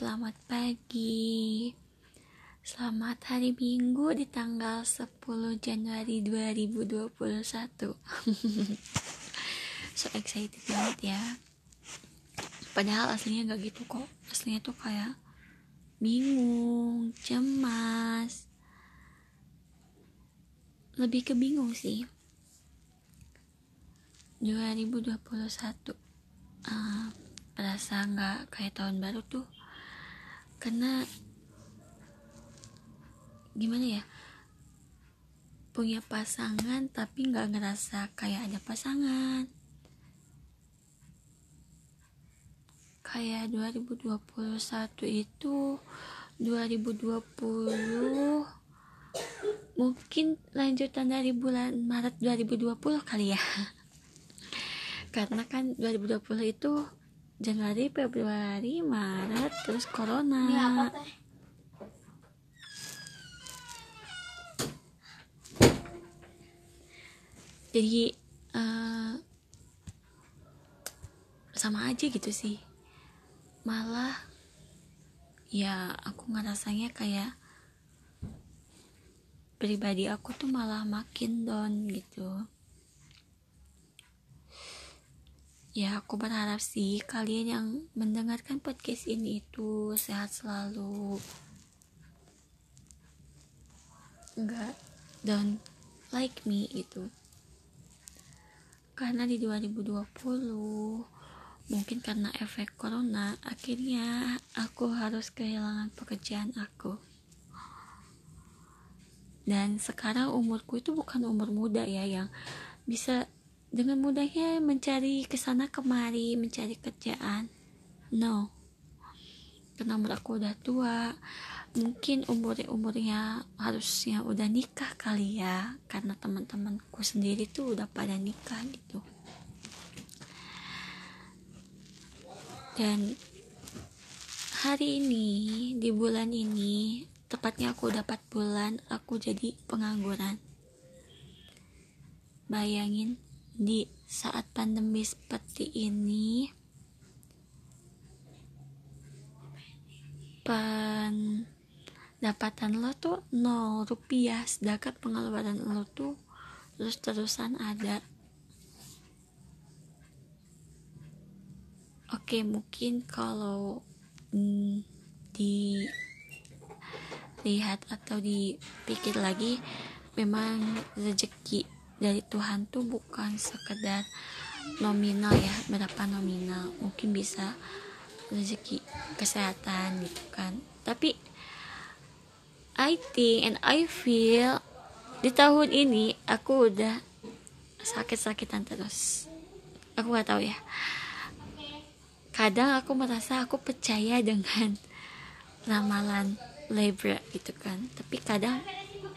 selamat pagi. Selamat hari Minggu di tanggal 10 Januari 2021 So excited banget ya. Padahal aslinya gak gitu kok. Aslinya tuh kayak bingung, cemas. Lebih ke bingung sih. 2021 uh, Perasa gak kayak tahun baru tuh Karena Gimana ya Punya pasangan tapi gak ngerasa kayak ada pasangan. Kayak 2021 itu 2020 mungkin lanjutan dari bulan Maret 2020 kali ya. Karena kan 2020 itu Januari, Februari, Maret, terus Corona. Ini apa, teh? Jadi uh, sama aja gitu sih malah ya aku ngerasanya kayak pribadi aku tuh malah makin down gitu ya aku berharap sih kalian yang mendengarkan podcast ini itu sehat selalu. Enggak. Down like me itu karena di 2020 Mungkin karena efek corona, akhirnya aku harus kehilangan pekerjaan aku. Dan sekarang umurku itu bukan umur muda ya yang bisa dengan mudahnya mencari ke sana kemari, mencari kerjaan. No. Karena umur aku udah tua, mungkin umur-umurnya harusnya udah nikah kali ya karena teman-temanku sendiri tuh udah pada nikah gitu dan hari ini di bulan ini tepatnya aku dapat bulan aku jadi pengangguran bayangin di saat pandemi seperti ini pendapatan lo tuh nol rupiah sedangkan pengeluaran lo tuh terus terusan ada. Oke, mungkin kalau mm, dilihat atau dipikir lagi, memang rezeki dari Tuhan tuh bukan sekedar nominal ya, berapa nominal. Mungkin bisa rezeki kesehatan gitu kan. Tapi I think and I feel di tahun ini aku udah sakit-sakitan terus. Aku gak tahu ya kadang aku merasa aku percaya dengan ramalan Libra gitu kan tapi kadang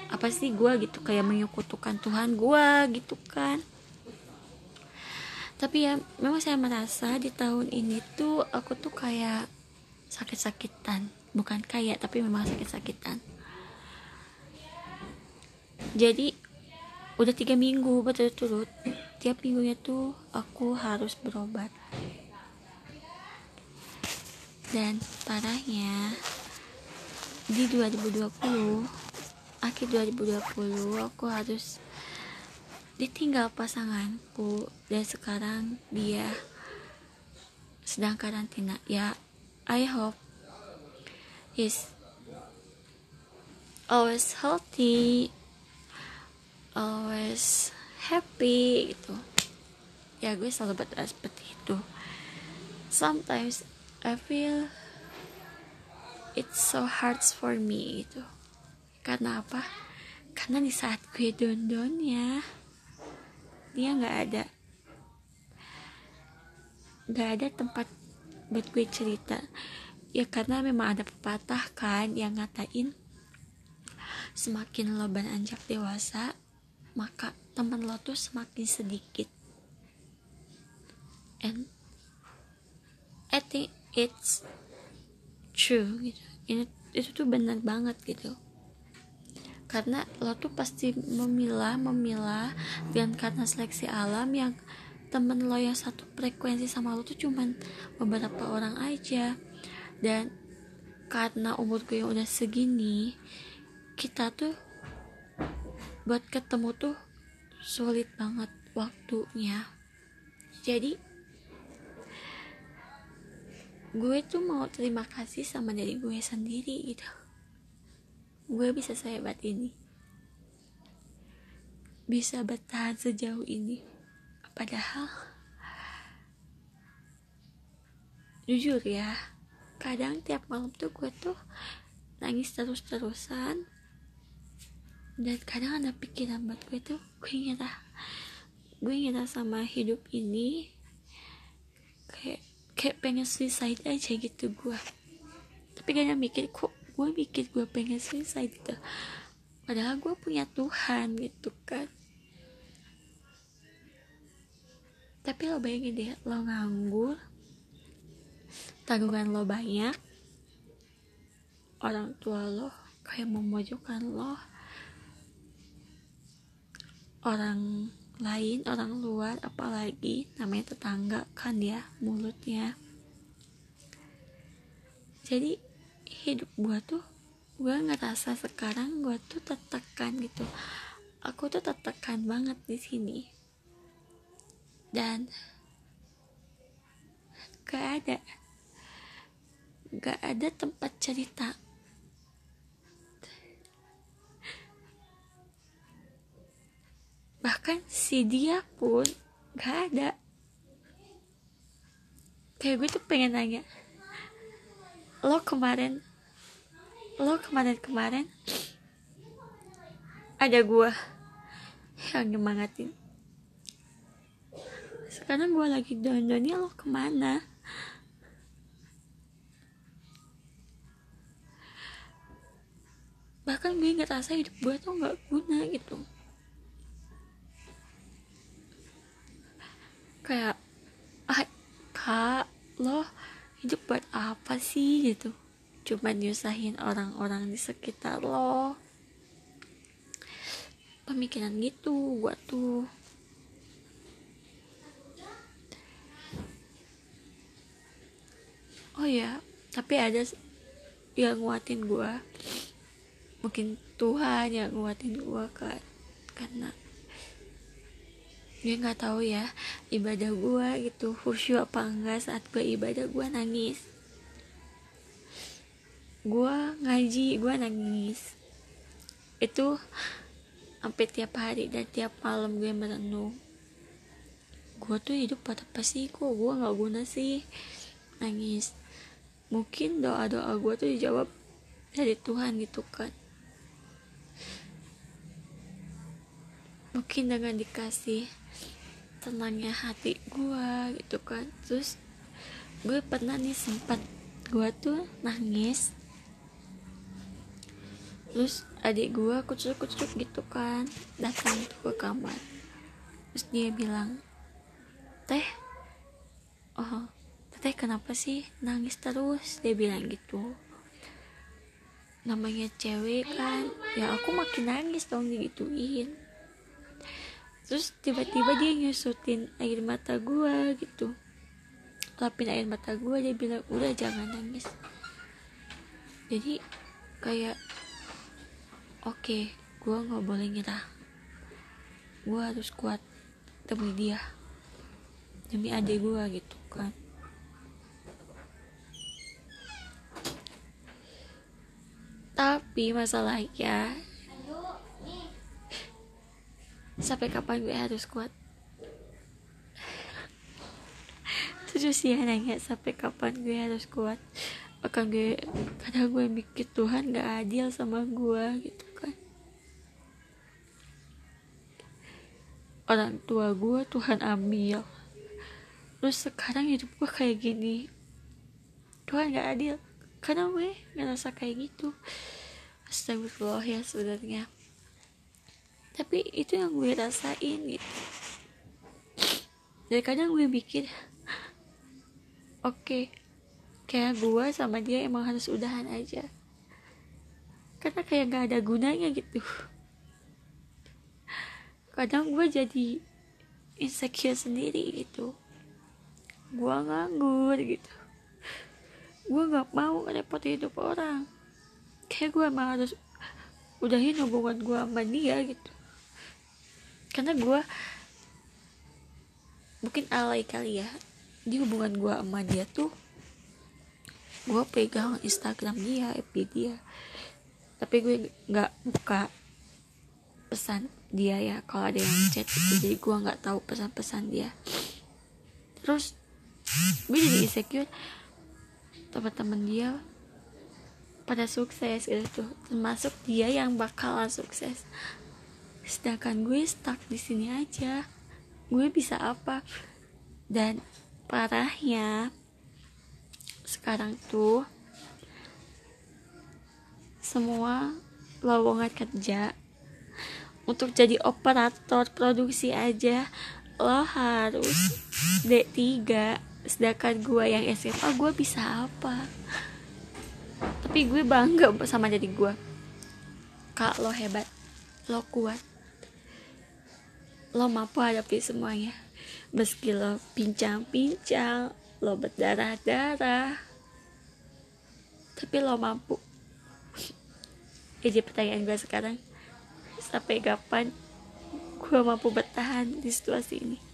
apa sih gue gitu? Kayak menyekutukan Tuhan gue gitu kan. Tapi ya memang saya merasa di tahun ini tuh aku tuh kayak sakit-sakitan. Bukan kayak tapi memang sakit-sakitan. Jadi udah tiga minggu berturut-turut tiap minggunya tuh aku harus berobat. Dan parahnya di 2020 akhir 2020 aku harus ditinggal pasanganku. Dan sekarang dia sedang karantina. Ya I hope he's always healthy always happy gitu. Ya gue selalu berdoa seperti itu. Sometimes I feel it's so hard for me itu karena apa? Karena di saat gue don don ya dia nggak ada nggak ada tempat buat gue cerita. Ya karena memang ada pepatah kan yang ngatain semakin lo beranjak dewasa maka teman lo tuh semakin sedikit. And I think it's true gitu. Ini itu tuh benar banget gitu karena lo tuh pasti memilah memilah dan karena seleksi alam yang temen lo yang satu frekuensi sama lo tuh cuman beberapa orang aja. Dan karena umur gue udah segini kita tuh buat ketemu tuh sulit banget waktunya. Jadi gue tuh mau terima kasih sama diri gue sendiri gitu gue bisa sehebat ini. Bisa bertahan sejauh ini. Padahal jujur ya kadang tiap malam tuh gue tuh nangis terus-terusan. Dan kadang ada pikiran buat gue tuh gue nyerah. Gue nyerah sama hidup ini. Kayak kayak pengen suicide aja gitu gue tapi kadang mikir kok gue mikir gue pengen suicide gitu padahal gue punya Tuhan gitu kan. Tapi lo bayangin deh lo nganggur tanggungan lo banyak orang tua lo kayak memojokkan lo orang lain orang luar apalagi namanya tetangga kan ya mulutnya. Jadi hidup gua tuh gua ngerasa sekarang gua tuh tertekan gitu. Aku tuh tertekan banget di sini. Dan gak ada gak ada tempat cerita. Bahkan si dia pun gak ada. Kayak gue tuh pengen nanya lo kemarin lo kemarin-kemarin ada gue yang nyemangatin. Sekarang gue lagi down-downnya lo ke mana? Bahkan gue nggak rasa hidup gue tuh nggak guna gitu. Kayak ah kak lo hidup buat apa sih gitu. Cuma nyusahin orang-orang di sekitar lo. Pemikiran gitu gua tuh. Oh ya tapi ada yang nguatin gua. Mungkin Tuhan yang nguatin gua kan karena gue nggak tahu ya ibadah gue gitu khusyuk apa enggak saat gue ibadah gue nangis gue ngaji gue nangis. Itu sampai tiap hari dan tiap malam gue merenung. Gue tuh hidup pada apa sih? Kok gue nggak guna sih? Nangis. Mungkin doa doa gue tuh dijawab dari Tuhan gitu kan. Mungkin dengan dikasih tenangnya hati gue gitu kan. Terus gue pernah nih sempat gue tuh nangis terus adik gue kucuk-kucuk gitu kan datang tuh ke kamar. Terus dia bilang teh oh teh kenapa sih nangis terus? Dia bilang gitu. Namanya cewek kan ya aku makin nangis dong digituin. Terus tiba-tiba dia nyusutin air mata gue gitu. Lapin air mata gue dia bilang udah jangan nangis. Jadi kayak oke gue nggak boleh nyerah. Gue harus kuat demi dia demi adik gue gitu kan. Tapi masalahnya sampai kapan gue harus kuat? Terus dia nanya sampai kapan gue harus kuat? Akan gue karena gue mikir Tuhan gak adil sama gue gitu orang tua gue Tuhan ambil. Terus sekarang hidup gue kayak gini. Tuhan gak adil. Karena gue ngerasa kayak gitu. Astagfirullah ya sebenarnya. Tapi itu yang gue rasain gitu. Dan kadang gue mikir oke okay, kayak gue sama dia emang harus udahan aja. Karena kayak gak ada gunanya gitu kadang gue jadi insecure sendiri gitu. Gue nganggur gitu. Gue nggak mau ngerepotin hidup orang. Kayak gue emang harus udahin hubungan gue sama dia gitu. Karena gue mungkin alay kali ya. Di hubungan gue sama dia tuh gue pegang Instagram dia FB dia. Tapi gue nggak buka pesan dia ya kalau ada yang chat gitu. Jadi gue nggak tahu pesan-pesan dia. Terus gue jadi insecure. Teman-teman dia pada sukses gitu termasuk dia yang bakalan sukses. Sedangkan gue stuck di sini aja. Gue bisa apa? Dan parahnya sekarang tuh semua lowongan kerja untuk jadi operator produksi aja. Lo harus D3 sedangkan gue yang SMA gue bisa apa? Tapi gue bangga sama jadi gue kak lo hebat. Lo kuat. Lo mampu hadapi semuanya. Meski lo pincang-pincang lo berdarah-darah. Tapi lo mampu. Jadi pertanyaan gue sekarang sampai kapan gue mampu bertahan di situasi ini